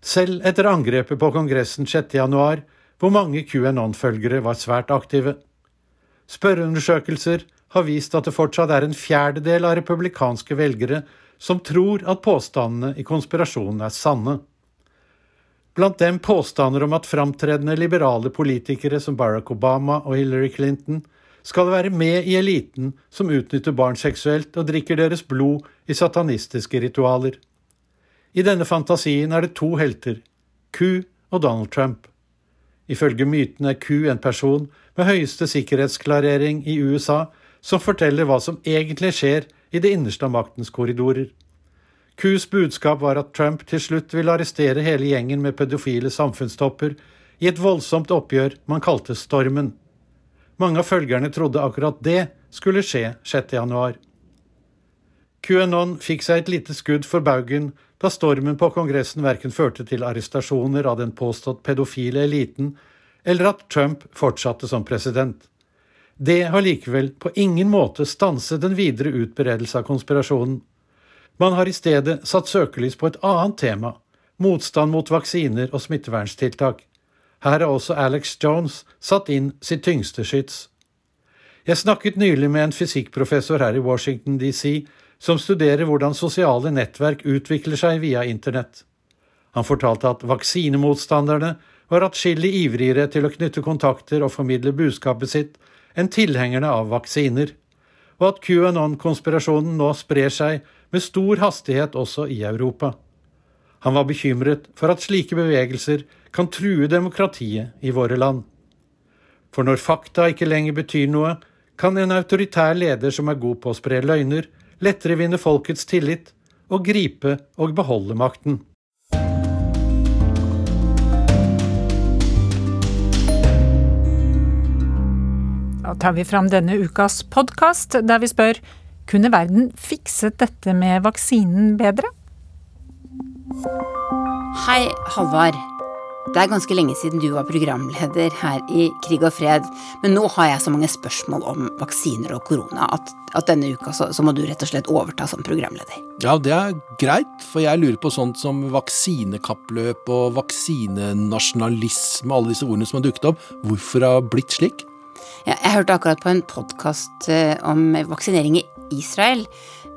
O: Selv etter angrepet på Kongressen 6. januar, hvor mange QAnon-følgere var svært aktive. Spørreundersøkelser har vist at det fortsatt er en fjerdedel av republikanske velgere som tror at påstandene i konspirasjonen er sanne blant dem påstander om at framtredende liberale politikere som Barack Obama og Hillary Clinton skal være med i eliten som utnytter barn seksuelt og drikker deres blod i satanistiske ritualer. I denne fantasien er det to helter, Q og Donald Trump. Ifølge myten er Q en person med høyeste sikkerhetsklarering i USA som forteller hva som egentlig skjer i det innerste av maktens korridorer. Qs budskap var at Trump til slutt ville arrestere hele gjengen med pedofile samfunnstopper i et voldsomt oppgjør man kalte Stormen. Mange av følgerne trodde akkurat det skulle skje 6. januar. QAnon fikk seg et lite skudd for baugen da stormen på Kongressen verken førte til arrestasjoner av den påstått pedofile eliten, eller at Trump fortsatte som president. Det har likevel på ingen måte stanset den videre utbredelse av konspirasjonen. Man har i stedet satt søkelys på et annet tema, motstand mot vaksiner og smittevernstiltak. Her har også Alex Jones satt inn sitt tyngste skyts. Jeg snakket nylig med en fysikkprofessor her i Washington DC som studerer hvordan sosiale nettverk utvikler seg via internett. Han fortalte at vaksinemotstanderne var atskillig ivrigere til å knytte kontakter og formidle budskapet sitt enn tilhengerne av vaksiner, og at QAnon-konspirasjonen nå sprer seg med stor hastighet også i Europa. Han var bekymret for at slike bevegelser kan true demokratiet i våre land. For når fakta ikke lenger betyr noe, kan en autoritær leder som er god på å spre løgner, lettere vinne folkets tillit og gripe og beholde makten.
B: Da tar vi fram denne ukas podkast, der vi spør kunne verden fikset dette med vaksinen bedre?
P: Hei, Halvard. Det er ganske lenge siden du var programleder her i Krig og fred, men nå har jeg så mange spørsmål om vaksiner og korona at, at denne uka så, så, må du rett og slett overta som programleder.
A: Ja, det er greit, for jeg lurer på sånt som vaksinekappløp og vaksinenasjonalisme, alle disse ordene som har dukket opp. Hvorfor det har blitt slik?
P: Ja, jeg hørte akkurat på en podkast eh, om vaksinering i Israel.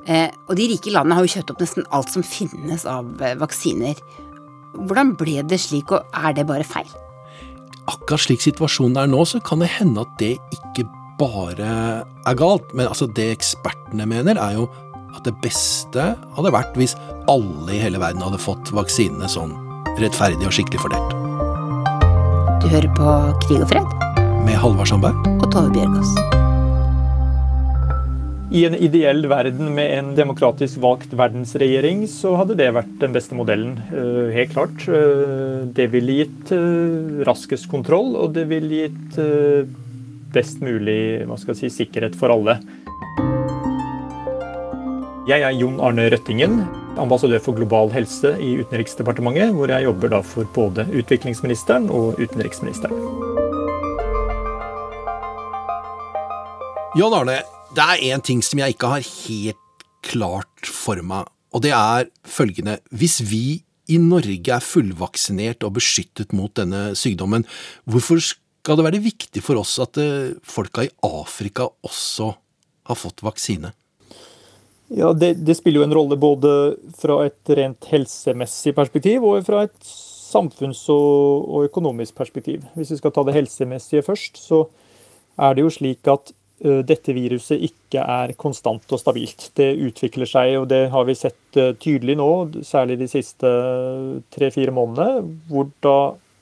P: Eh, og de rike landene har jo kjøpt opp nesten alt som finnes av eh, vaksiner. Hvordan ble det slik, og er det bare feil?
A: Akkurat slik situasjonen er nå, så kan det hende at det ikke bare er galt. Men altså, det ekspertene mener, er jo at det beste hadde vært hvis alle i hele verden hadde fått vaksinene sånn rettferdig og skikkelig fordelt.
P: Du hører på Krig og fred?
A: Med Halvard Sandberg.
P: Og Tove Bjørgaas.
Q: I en ideell verden med en demokratisk valgt verdensregjering, så hadde det vært den beste modellen. Eh, helt klart. Eh, det ville gitt eh, raskest kontroll, og det ville gitt best mulig hva skal jeg si, sikkerhet for alle. Jeg er Jon Arne Røttingen, ambassadør for global helse i Utenriksdepartementet, hvor jeg jobber da for både utviklingsministeren og utenriksministeren.
A: Jon Arne, det er én ting som jeg ikke har helt klart for meg, og det er følgende. Hvis vi i Norge er fullvaksinert og beskyttet mot denne sykdommen, hvorfor skal det være viktig for oss at eh, folka i Afrika også har fått vaksine?
Q: Ja, det, det, spiller jo en rolle både fra et rent helsemessig perspektiv og fra et samfunns- og, og økonomisk perspektiv. Hvis vi skal ta det helsemessige først, så er det jo slik at dette viruset ikke er konstant og stabilt. Det utvikler seg, og det har vi sett eh, tydelig nå, særlig de siste eh, tre-fire månedene, hvor da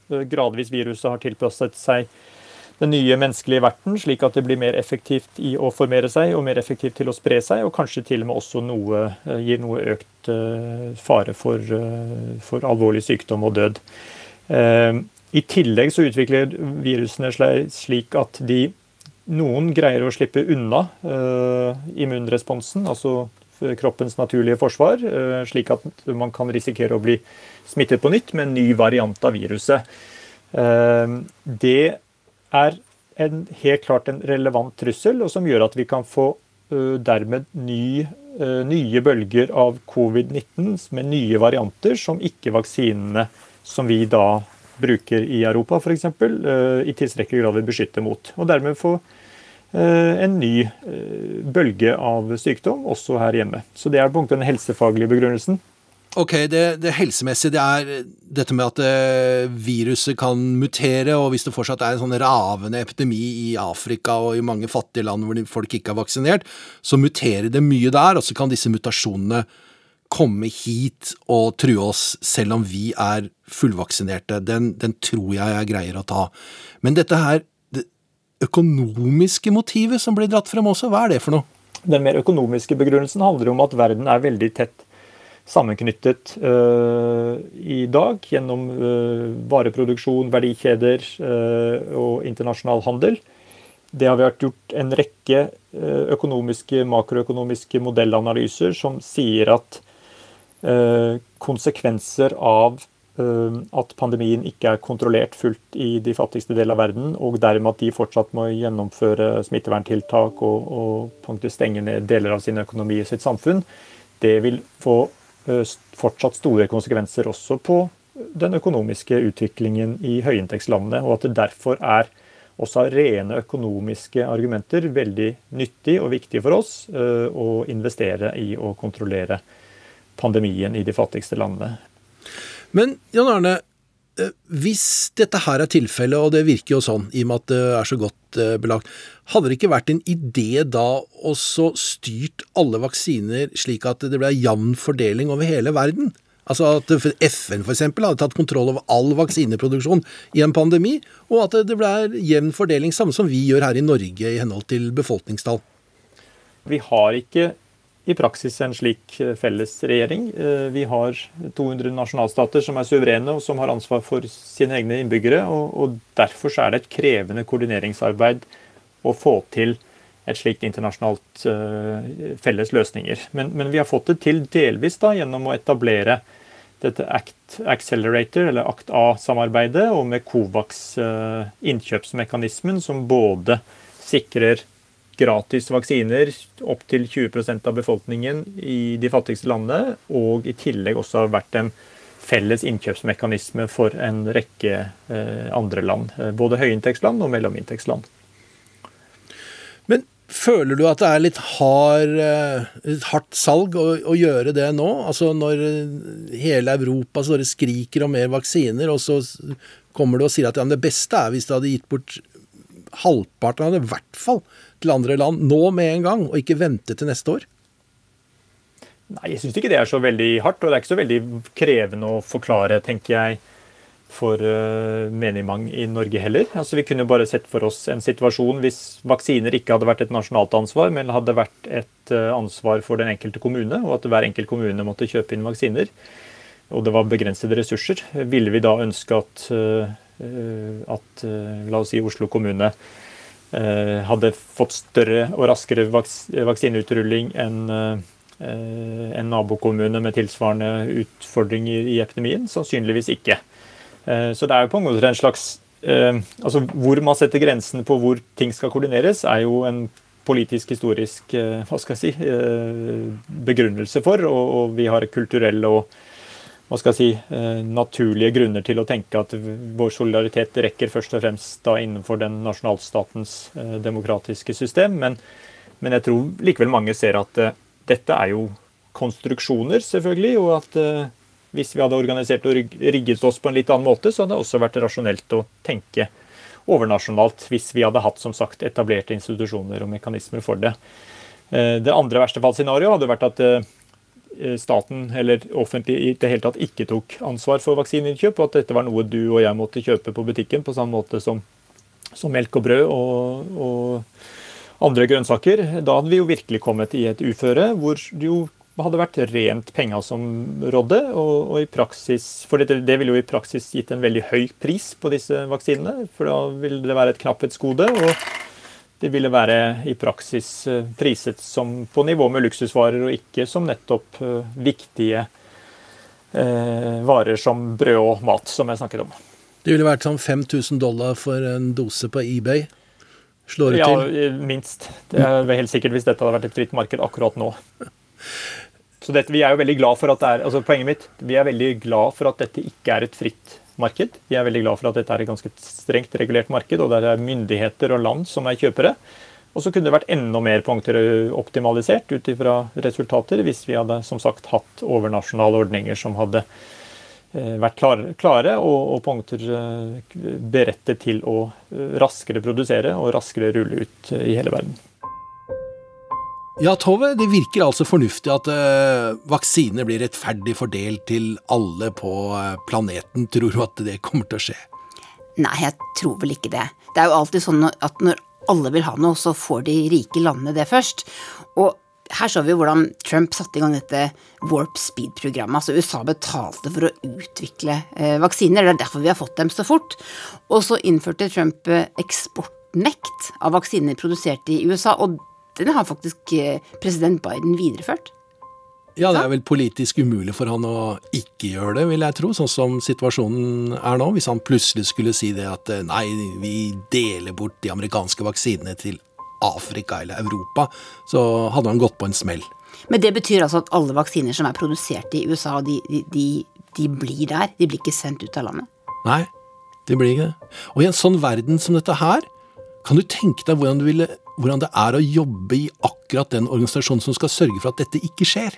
Q: gradvis viruset har tilpasset seg den nye menneskelige verten, slik at det blir mer effektivt i å formere seg og mer effektivt til å spre seg, og kanskje til og med også noe, gir noe økt fare for, for alvorlig sykdom og død. I tillegg så utvikler virusene slik at de noen greier å slippe unna uh, immunresponsen, altså kroppens naturlige forsvar, uh, slik at man kan risikere å bli smittet på nytt med en ny variant av viruset. Uh, det er en, helt klart en relevant trussel, og som gjør at vi kan få dermed ny, nye bølger av covid-19 med nye varianter som ikke vaksinene som vi da bruker i Europa f.eks., i tilstrekkelig grad vil beskytte mot. Og dermed få Eh, en ny eh, bølge av sykdom, også her hjemme. Så det er på den helsefaglige begrunnelsen.
A: Ok, det, det, helsemessige det er dette med at eh, viruset kan mutere, og hvis det fortsatt er en sånn ravende epidemi i Afrika og i mange fattige land hvor folk ikke er vaksinert, så muterer det mye der, og så kan disse mutasjonene komme hit og true oss selv om vi er fullvaksinerte. Den, den tror jeg jeg greier å ta. Men dette her økonomiske motivet som blir dratt frem også, hva er det for noe?
Q: Den mer økonomiske begrunnelsen handler om at verden er veldig tett sammenknyttet uh, i dag gjennom uh, vareproduksjon, verdikjeder uh, og internasjonal handel. Det har vært gjort en rekke økonomiske, makroøkonomiske modellanalyser som sier at konsekvenser av at pandemien ikke er kontrollert fullt i de fattigste delene av verden, og dermed at de fortsatt må gjennomføre smitteverntiltak og, og stenge ned deler av sin økonomi og sitt samfunn, det vil få eh, fortsatt store konsekvenser også på den økonomiske utviklingen i høyinntektslandene, og at det derfor er også av rene økonomiske argumenter veldig nyttig og viktig for oss eh, å investere i å kontrollere pandemien i de fattigste landene.
A: Men Jan Arne, eh, hvis dette her er tilfellet, og det virker jo sånn i og med at det er så godt eh, belagt, hadde det ikke vært en idé da å styrt alle vaksiner slik at det ble jevn fordeling over hele verden? Altså at FN f.eks. hadde tatt kontroll over all vaksineproduksjon i en pandemi, og at det ble jevn fordeling, samme som vi gjør her i Norge i henhold til befolkningstall.
Q: Vi har ikke i praksis en slik eh, felles regjering. Eh, vi har 200 nasjonalstater som er suverene og som har ansvar for sine egne innbyggere. og, Derfor er det et krevende koordineringsarbeid å få til et slikt internasjonalt uh, felles løsninger. Men, men, vi har fått det til delvis da, gjennom å etablere dette Act Accelerator, eller ACT A-samarbeidet, og med Covax uh, innkjøpsmekanismen, som både sikrer gratis vaksiner opp til 20% av befolkningen i de fattigste landene, og i tillegg også har vært en felles innkjøpsmekanisme for en rekke eh, andre land. Eh, både høyinntektsland og mellominntektsland.
A: Men føler du at det er litt hard, eh, hardt salg å, å, gjøre det nå? Altså når hele Europa så skriker om mer vaksiner, og så kommer du og sier at ja, det beste er hvis du hadde gitt bort halvparten av det, i hvert fall til andre land nå med en gang, og ikke vente til neste år?
Q: Nei, jeg syns ikke det er så veldig hardt, og det er ikke så veldig krevende å forklare, tenker jeg, for uh, menig i Norge heller. Altså, vi kunne bare sett for oss en situasjon hvis vaksiner ikke hadde vært et nasjonalt ansvar, men hadde vært et uh, ansvar for den enkelte kommune, og at hver enkelt kommune måtte kjøpe inn vaksiner, og det var begrensede ressurser. Ville vi da ønske at, uh, at la oss si Oslo kommune Eh, hadde fått større og raskere vaks vaksineуtrulling enn eh, en nabokommune med tilsvarende utfordringer i epidemien? Sannsynligvis ikke. Eh, så det er jo på en måte en slags altså Hvor man setter grensen på hvor ting skal koordineres, er jo en politisk, historisk hva skal jeg si, begrunnelse for. Og vi har kulturelle og hva skal jeg si, eh, naturlige grunner til å tenke at vår solidaritet rekker først og fremst da innenfor den nasjonalstatens eh, demokratiske system. Men, men, jeg tror likevel mange ser at uh, dette er jo konstruksjoner, selvfølgelig. Og at hvis vi hadde organisert og rigget oss på en litt annen måte, så hadde det også vært rasjonelt å tenke overnasjonalt hvis vi hadde hatt som sagt etablerte institusjoner og mekanismer for det. Det andre verste fallscenarioet hadde vært at Eh, staten eller offentlig i det hele tatt ikke tok ansvar for vaksineinnkjøp, og at dette var noe du og jeg måtte kjøpe på butikken på samme måte som, som melk og brød og, og andre grønnsaker. Da hadde vi jo virkelig kommet i et uføre hvor det jo hadde vært rent penger som rådde. Og, og, i praksis, for det, det ville jo i praksis gitt en veldig høy pris på disse vaksinene. For da ville det være et knapphetsgode. og det ville være i praksis eh, priset som på nivå med luksusvarer, og ikke som nettopp eh, viktige eh, varer som brød og mat, som jeg snakket om.
A: Det ville vært sånn 5000 dollar for en dose på eBay? Slår det
Q: ja,
A: til?
Q: Ja, minst. Det er helt sikkert hvis dette hadde vært et fritt marked akkurat nå. Så dette, vi er jo veldig glad for at det er, altså Poenget mitt vi er veldig glad for at dette ikke er et fritt marked. Vi er veldig glad for at dette er et ganske strengt regulert marked, og det er myndigheter og land som er kjøpere. Og så kunne det vært enda mer punkter optimalisert ut ifra resultater hvis vi hadde som sagt hatt overnasjonale ordninger som hadde eh, vært klare og, og, punkter eh, berettet til å eh, raskere produsere og raskere rulle ut i hele verden.
A: Ja, Tove, det virker altså fornuftig at uh, vaksiner blir rettferdig fordelt til alle på uh, planeten. Tror du at det kommer til å skje?
P: Nei, jeg tror vel ikke det. Det er jo alltid sånn at når alle vil ha noe, så får de rike landene det først. Og her så vi hvordan Trump satte i gang dette Warp Speed-programmet. Altså USA betalte for å utvikle eh, vaksiner. Det er derfor vi har fått dem så fort. Og så innførte Trump eh, eksportnekt av vaksiner produsert i USA. Og den har faktisk eh, president Biden videreført.
A: Ja, det er vel politisk umulig for han å ikke gjøre det, vil jeg tro, sånn som situasjonen er nå. Hvis han plutselig skulle si det at eh, nei, vi deler bort de amerikanske vaksinene til Afrika eller Europa, så hadde han gått på en smell.
P: Men det betyr altså at alle vaksiner som er produsert i USA, de, de, de blir der? De blir ikke sendt ut av landet?
A: Nei, de blir ikke det. Og i en sånn verden som dette her, kan du tenke deg hvordan, du ville, hvordan det er å jobbe i akkurat den organisasjonen som skal sørge for at dette ikke skjer?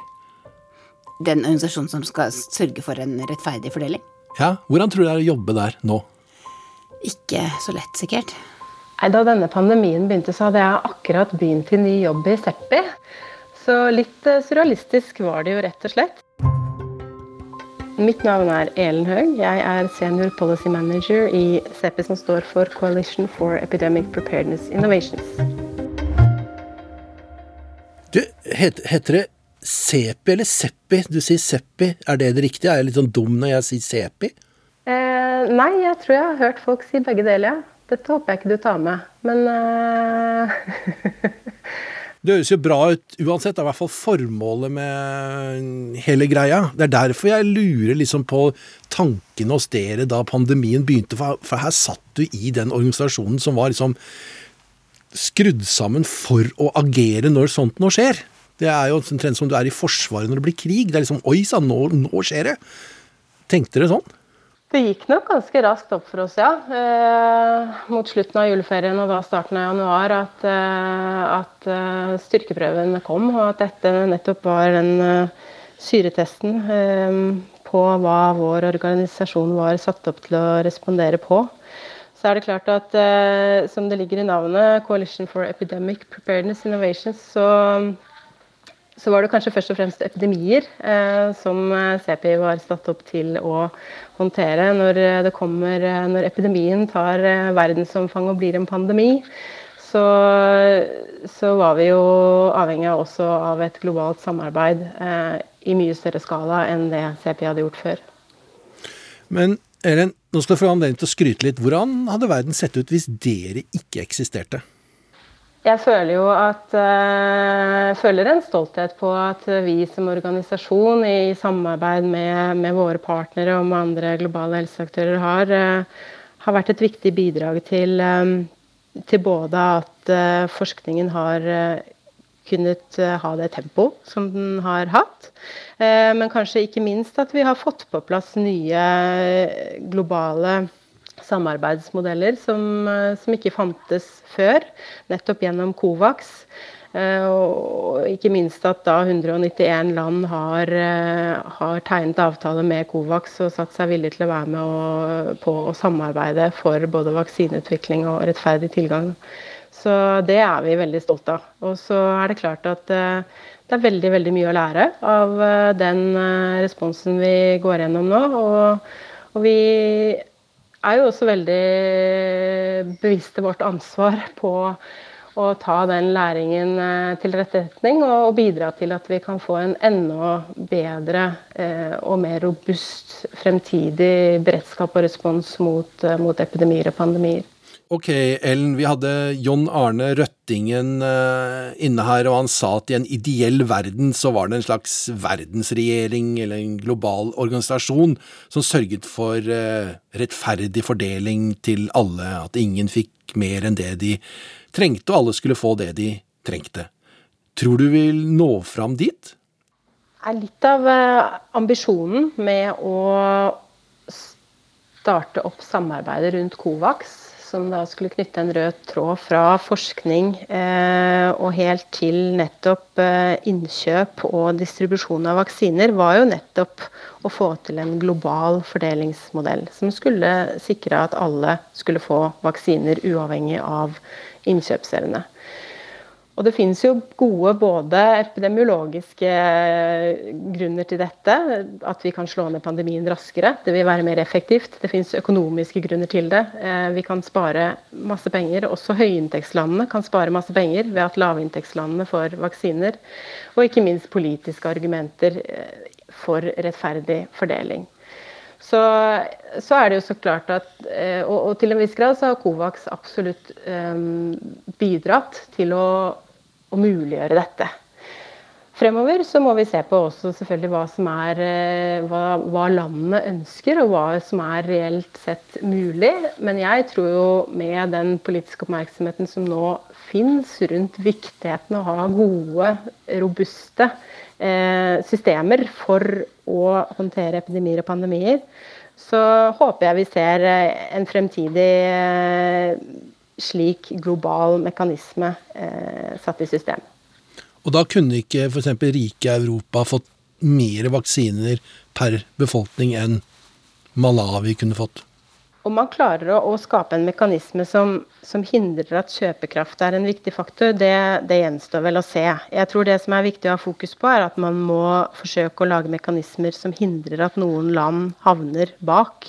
P: Den organisasjonen som skal sørge for en rettferdig fordeling?
A: Ja, Hvordan tror du det er å jobbe der nå?
P: Ikke så lett, sikkert.
R: Nei, Da denne pandemien begynte, så hadde jeg akkurat begynt i ny jobb i Seppi. Så litt eh, surrealistisk var det jo, rett og slett. Mitt navn er Elen Høeg. Jeg er senior policy manager i CEPI, som står for Coalition for Epidemic Preparedness Innovations.
A: Du, het, Heter det CEPI eller CEPI? Du sier CEPI. Er det det riktige? Er jeg litt sånn dum når jeg sier CEPI?
R: Eh, nei, jeg tror jeg har hørt folk si begge deler. Ja. Dette håper jeg ikke du tar med, men eh...
A: Det høres jo bra ut uansett. Det er i hvert fall formålet med hele greia. Det er derfor jeg lurer liksom på tankene hos dere da pandemien begynte. For, her satt du i den organisasjonen som var liksom skrudd sammen for å agere når sånt nå skjer. Det er jo omtrent som du er i Forsvaret når det blir krig. Det er liksom Oi sann, nå, nå skjer det! Tenkte dere sånn?
R: Det gikk nok ganske raskt opp for oss, ja. Eh, mot slutten av juleferien og da starten av januar at, eh, at eh, styrkeprøven kom, og at dette nettopp var den eh, syretesten eh, på hva vår organisasjon var satt opp til å respondere på. Så er det klart at eh, som det ligger i navnet, Coalition for Epidemic Preparedness Innovations, så så var det kanskje først og fremst epidemier eh, som CPI var satt opp til å håndtere. Når, det kommer, når epidemien tar eh, verdensomfang og blir en pandemi, så, så, var vi jo avhengig av også av et globalt samarbeid eh, i mye større skala enn det CPI hadde gjort før.
A: Men Ellen, nå skal du få anledning til å skryte litt. Hvordan hadde verden sett ut hvis dere ikke eksisterte?
R: Jeg føler jo at jeg føler en stolthet på at vi som organisasjon i samarbeid med, med våre partnere og med andre globale helseaktører har, uh, har vært et viktig bidrag til, um, til både at forskningen har kunnet ha det tempo som den har hatt, men kanskje ikke minst at vi har fått på plass nye globale samarbeidsmodeller som, eh, som, ikke fantes før, nettopp gjennom Covax. Eh, og ikke minst at da 191 land har, eh, har tegnet avtale med Covax og satt seg villig til å være med og, på å samarbeide for både vaksineutvikling og rettferdig tilgang. Så det er vi veldig stolte av. Og så er det klart at det er veldig veldig mye å lære av den responsen vi går gjennom nå. Og, og vi er jo også veldig bevisste vårt ansvar på å ta den læringen eh, til rettetning og bidra til at vi kan få en enda bedre eh, og mer robust fremtidig beredskap og respons mot, eh, mot epidemier og pandemier.
A: Ok, Ellen, vi hadde John Arne Røttingen uh, inne her, og han sa at i en ideell verden så var det en slags verdensregjering eller en global organisasjon som sørget for uh, rettferdig fordeling til alle, at ingen fikk mer enn det de trengte, og alle skulle få det de trengte. Tror du vil nå fram dit?
R: Det er litt av uh, ambisjonen med å starte opp samarbeidet rundt Covax som da skulle knytte en rød tråd fra forskning eh, og helt til nettopp eh, innkjøp og distribusjon av vaksiner, var jo nettopp å få til en global fordelingsmodell som skulle sikre at alle skulle få vaksiner uavhengig av innkjøpsevne. Og det finnes jo gode både epidemiologiske eh, grunner til dette, at vi kan slå ned pandemien raskere. Det vil være mer effektivt. Det finnes økonomiske grunner til det. Eh, vi kan spare masse penger. Også høyinntektslandene kan spare masse penger ved at lavinntektslandene får vaksiner. Og ikke minst politiske argumenter eh, for rettferdig fordeling. Så, så, er det jo så klart at og, og, til en viss grad så har Covax absolutt um, bidratt til å å muliggjøre dette. Fremover så må vi se på også selvfølgelig hva som er eh, hva, hva landene ønsker, og hva som er reelt sett mulig. Men jeg tror jo med den politiske oppmerksomheten som nå finnes rundt viktigheten av å ha gode, robuste eh, systemer for å håndtere epidemier og pandemier, så håper jeg vi ser eh, en fremtidig eh, slik global mekanisme eh, satt i system.
A: Og da kunne ikke f.eks. rike Europa fått mer vaksiner per befolkning enn Malawi kunne fått.
R: Om man klarer å, å skape en mekanisme som, som, hindrer at kjøpekraft er en viktig faktor, det, det, gjenstår vel å se. Jeg tror det som er viktig å ha fokus på, er at man må forsøke å lage mekanismer som hindrer at noen land havner bak.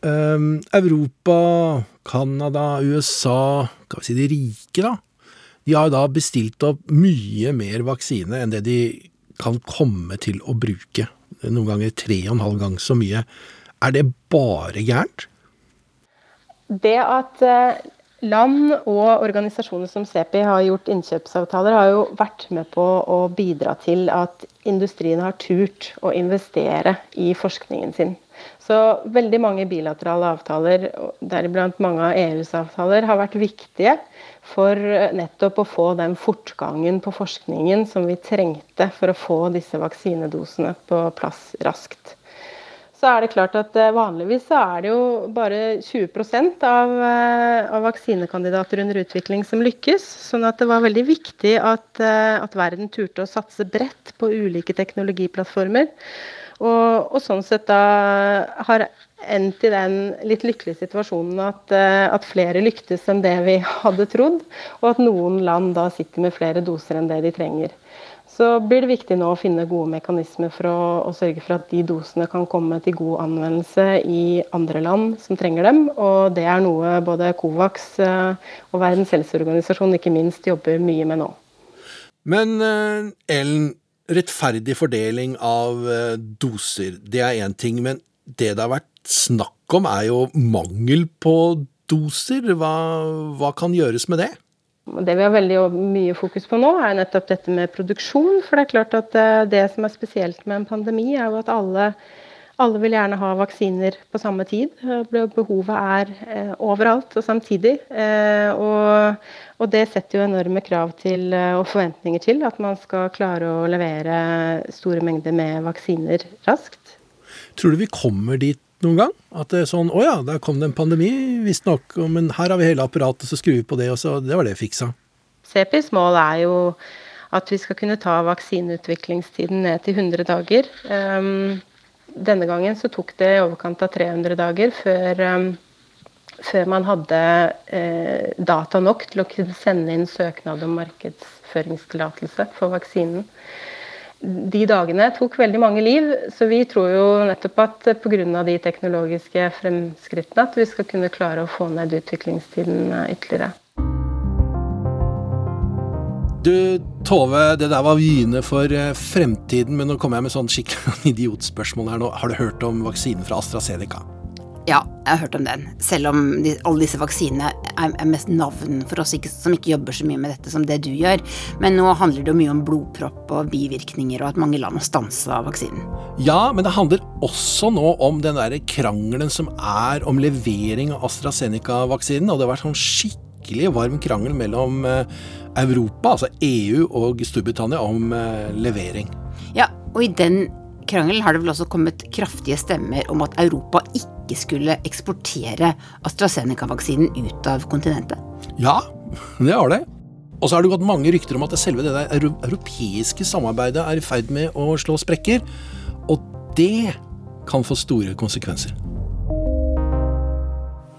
A: Um, Europa, Canada, USA, skal vi si de rike, da. De har da bestilt opp mye mer vaksine enn det de kan komme til å bruke. Noen ganger tre og en halv gang så mye. Er det bare gærent?
R: Det at eh, land og organisasjoner som CEPI har gjort innkjøpsavtaler, har jo vært med på å bidra til at industrien har turt å investere i forskningen sin. Så veldig mange bilaterale avtaler, deriblant mange av EUs avtaler, har vært viktige for nettopp å få den fortgangen på forskningen som vi trengte for å få disse vaksinedosene på plass raskt så er det klart at eh, vanligvis så er det jo bare 20 av, eh, av vaksinekandidater under utvikling som lykkes. Sånn at det var veldig viktig at, eh, at verden turte å satse bredt på ulike teknologiplattformer. Og, og, sånn sett da har endt i den litt lykkelige situasjonen at, at, flere lyktes enn det vi hadde trodd, og at noen land da sitter med flere doser enn det de trenger. Så blir det viktig nå å finne gode mekanismer for å, å, sørge for at de dosene kan komme til god anvendelse i andre land som trenger dem. Og det er noe både Covax eh, og Verdens helseorganisasjon ikke minst jobber mye med nå.
A: Men eh, Ellen, rettferdig fordeling av eh, doser, det er én ting. Men det det har vært snakk om, er jo mangel på doser. Hva, hva kan gjøres med det?
R: Det vi har veldig mye fokus på nå, er nettopp dette med produksjon. For det er klart at eh, det som er spesielt med en pandemi, er jo at alle, alle vil gjerne ha vaksiner på samme tid. Behovet er eh, overalt og samtidig. Eh, og, og, det setter jo enorme krav til og forventninger til at man skal klare å levere store mengder med vaksiner raskt.
A: Tror du vi kommer dit noen gang? At det er sånn Å ja, der kom det en pandemi, visstnok, men her har vi hele apparatet, så skrur vi på det, og så Det var det fiksa.
R: CEPIs mål er jo at vi skal kunne ta vaksineutviklingstiden ned til 100 dager. Um, denne gangen så tok det i overkant av 300 dager før, um, før man hadde uh, data nok til å kunne sende inn søknad om markedsføringstillatelse for vaksinen de dagene tok veldig mange liv, så vi tror jo nettopp at pga. de teknologiske fremskrittene at vi skal kunne klare å få ned utviklingstiden ytterligere.
A: Du, Tove, det der var vyene for eh, fremtiden, men nå kommer jeg med sånn skikkelig idiotspørsmål her nå. Har du hørt om vaksinen fra AstraZeneca?
P: Ja, jeg har hørt om den. Selv om de, alle disse vaksinene er, er, mest navn for oss ikke, som ikke jobber så mye med dette som det du gjør. Men nå handler det jo mye om blodpropp og bivirkninger, og at mange land har stansa vaksinen.
A: Ja, men det handler også nå om den der krangelen som er om levering av AstraZeneca-vaksinen. Og det har vært sånn skikkelig varm krangel mellom eh, Europa, altså EU og Storbritannia, om eh, levering.
P: Ja, og i den krangelen har det vel også kommet kraftige stemmer om at Europa ikke skulle eksportere AstraZeneca-vaksinen ut av kontinentet.
A: Ja, det har det. Og så har det gått mange rykter om at selve det der europeiske samarbeidet er i ferd med å slå sprekker. Og det kan få store konsekvenser.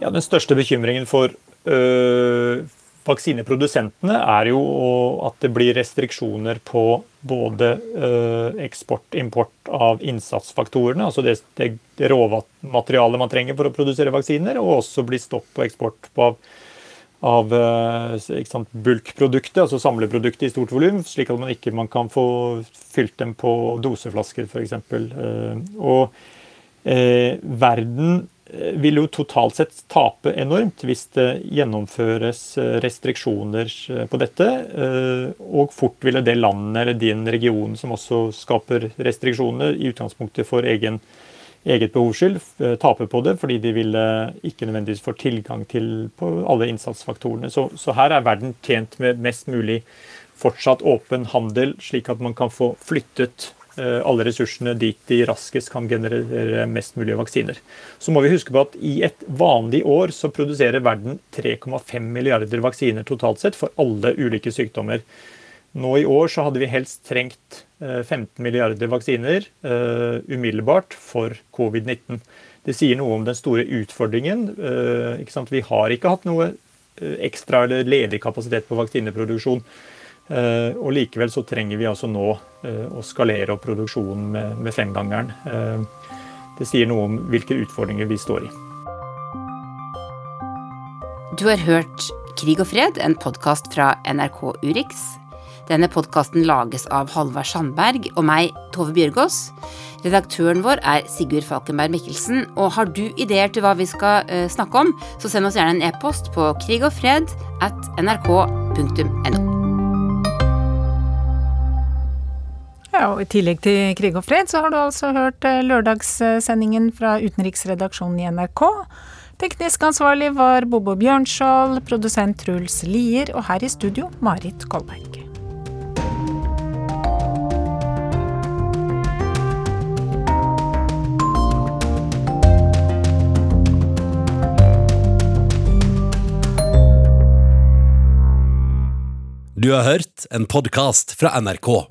Q: Ja, Den største bekymringen for øh, vaksineprodusentene er jo at det blir restriksjoner på både eh, eksport import av innsatsfaktorene, altså det, det, det råmaterialet man trenger for å produsere vaksiner, og også blir stopp på eksport av, av eh, bulkproduktet, altså samleproduktet i stort volum, slik at man ikke man kan få fylt dem på doseflasker f.eks. Eh, og eh, verden vil jo totalt sett tape enormt hvis det gjennomføres eh, restriksjoner eh, på dette. Og fort ville det landet eller din region som også skaper restriksjoner, i utgangspunktet for egen, eget behovs skyld, tape på det, fordi de ville ikke nødvendigvis få tilgang til alle innsatsfaktorene. Så, så her er verden tjent med mest mulig fortsatt åpen handel, slik at man kan få flyttet Eh, alle ressursene dit de raskest kan generere mest mulig vaksiner. Så må vi huske på at i et vanlig år så produserer verden 3,5 milliarder vaksiner totalt sett for alle ulike sykdommer. Nå i år så hadde vi helst trengt 15 milliarder vaksiner umiddelbart for covid-19. Det sier noe om den store utfordringen. Vi har ikke hatt noe ekstra eller ledig kapasitet på vaksineproduksjon. Og likevel så trenger vi altså nå å skalere opp produksjonen med, femgangeren. Det sier noe om hvilke utfordringer vi står i.
P: Du har hørt Krig og fred, en podkast fra NRK Urix. Denne podkasten lages av Halvard Sandberg og meg, Tove Bjørgaas. Redaktøren vår er Sigurd Falkenberg Mikkelsen. Og har du ideer til hva vi skal snakke om, så send oss gjerne en e-post på krigogfred at nrk.no.
B: Ja, og I tillegg til Krig og fred, så har du altså hørt eh, lørdagssendingen fra utenriksredaksjonen i NRK. Teknisk ansvarlig var Bobo Bjørnskjold, produsent Truls Lier, og her i studio Marit Kolberg.
S: Du har hørt en podkast fra NRK.